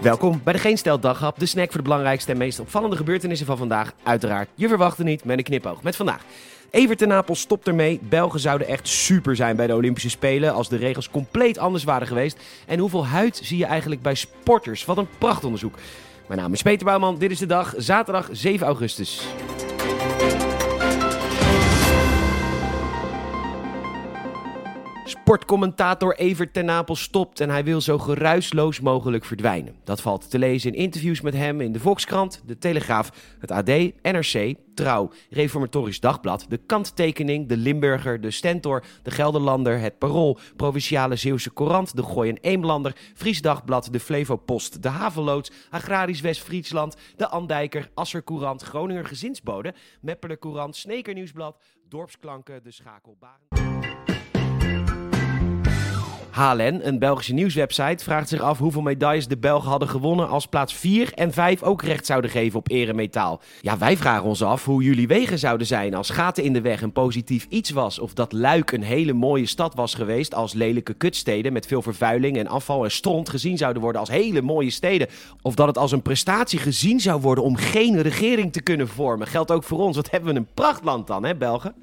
Welkom bij de Geen Stel Daghap, de snack voor de belangrijkste en meest opvallende gebeurtenissen van vandaag. Uiteraard, je verwacht het niet met een knipoog. Met vandaag. Evert ten Napel stopt ermee. Belgen zouden echt super zijn bij de Olympische Spelen als de regels compleet anders waren geweest. En hoeveel huid zie je eigenlijk bij sporters? Wat een prachtonderzoek. Mijn naam is Peter Bouwman, dit is de dag, zaterdag 7 augustus. Sportcommentator Evert ten Napel stopt en hij wil zo geruisloos mogelijk verdwijnen. Dat valt te lezen in interviews met hem in de Volkskrant, de Telegraaf, het AD, NRC, Trouw, Reformatorisch Dagblad, de Kanttekening, de Limburger, de Stentor, de Gelderlander, het Parool, Provinciale Zeeuwse Courant, de Gooi en Eemlander, Fries Dagblad, de Flevo Post, de Haveloods, Agrarisch West-Friesland, de Andijker, Asser Courant, Groninger Gezinsbode, Meppeler Courant, Sneker Nieuwsblad, Dorpsklanken, de Schakelbaren. HLN, een Belgische nieuwswebsite, vraagt zich af hoeveel medailles de Belgen hadden gewonnen als plaats 4 en 5 ook recht zouden geven op eremetaal. Ja, wij vragen ons af hoe jullie wegen zouden zijn als gaten in de weg een positief iets was. Of dat Luik een hele mooie stad was geweest als lelijke kutsteden met veel vervuiling en afval en stront gezien zouden worden als hele mooie steden. Of dat het als een prestatie gezien zou worden om geen regering te kunnen vormen. Geldt ook voor ons. Wat hebben we een prachtland dan, hè, Belgen?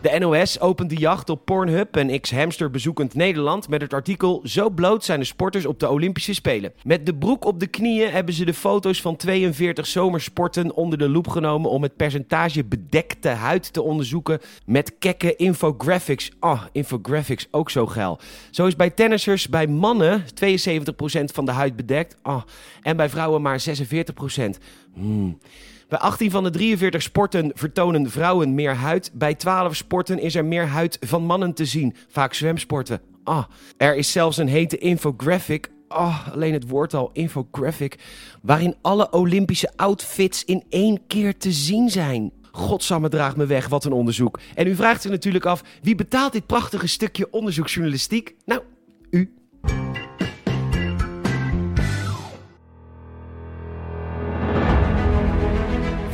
De NOS opent de jacht op Pornhub en X-Hamster bezoekend Nederland met het artikel Zo bloot zijn de sporters op de Olympische Spelen. Met de broek op de knieën hebben ze de foto's van 42 zomersporten onder de loep genomen om het percentage bedekte huid te onderzoeken met kekke infographics. Ah, infographics, ook zo geil. Zo is bij tennissers bij mannen 72% van de huid bedekt ah, en bij vrouwen maar 46%. Hmm. Bij 18 van de 43 sporten vertonen vrouwen meer huid. Bij 12 sporten is er meer huid van mannen te zien, vaak zwemsporten. Ah, er is zelfs een hete infographic. Ah, alleen het woord al, infographic. Waarin alle Olympische outfits in één keer te zien zijn. Godsamme draag me weg, wat een onderzoek. En u vraagt zich natuurlijk af, wie betaalt dit prachtige stukje onderzoeksjournalistiek? Nou,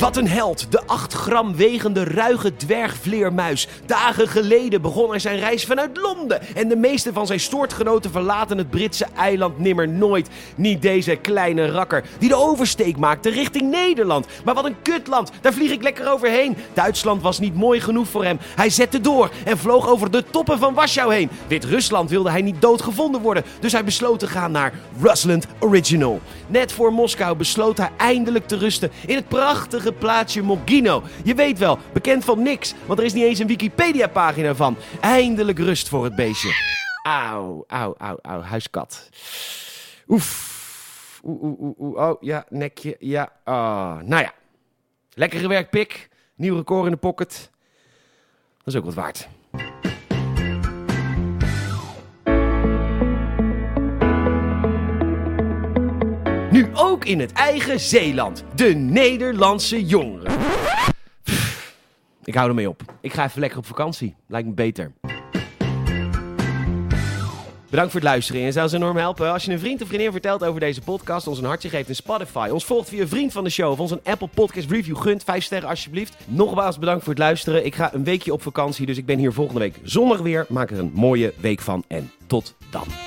Wat een held, de 8 gram wegende ruige dwergvleermuis. Dagen geleden begon hij zijn reis vanuit Londen. En de meeste van zijn soortgenoten verlaten het Britse eiland nimmer nooit. Niet deze kleine rakker die de oversteek maakte richting Nederland. Maar wat een kutland, daar vlieg ik lekker overheen. Duitsland was niet mooi genoeg voor hem. Hij zette door en vloog over de toppen van Warschau heen. Wit-Rusland wilde hij niet doodgevonden worden. Dus hij besloot te gaan naar Rusland Original. Net voor Moskou besloot hij eindelijk te rusten in het prachtige plaatsje Mogino. Je weet wel, bekend van niks, want er is niet eens een Wikipedia-pagina van. Eindelijk rust voor het beestje. Auw, auw, auw, auw, huiskat. Oef. Oeh, oeh, oeh. Oh, ja, nekje, ja. Oh, nou ja. Lekker gewerkt, pik. Nieuw record in de pocket. Dat is ook wat waard. Ook in het eigen Zeeland. De Nederlandse jongeren. Ik hou ermee op. Ik ga even lekker op vakantie. Lijkt me beter. Bedankt voor het luisteren. En het zou ons enorm helpen als je een vriend of vriendin vertelt over deze podcast, ons een hartje geeft in Spotify, ons volgt via vriend van de show of ons een Apple Podcast review gunt. Vijf sterren alsjeblieft. Nogmaals bedankt voor het luisteren. Ik ga een weekje op vakantie, dus ik ben hier volgende week zondag weer. Maak er een mooie week van en tot dan.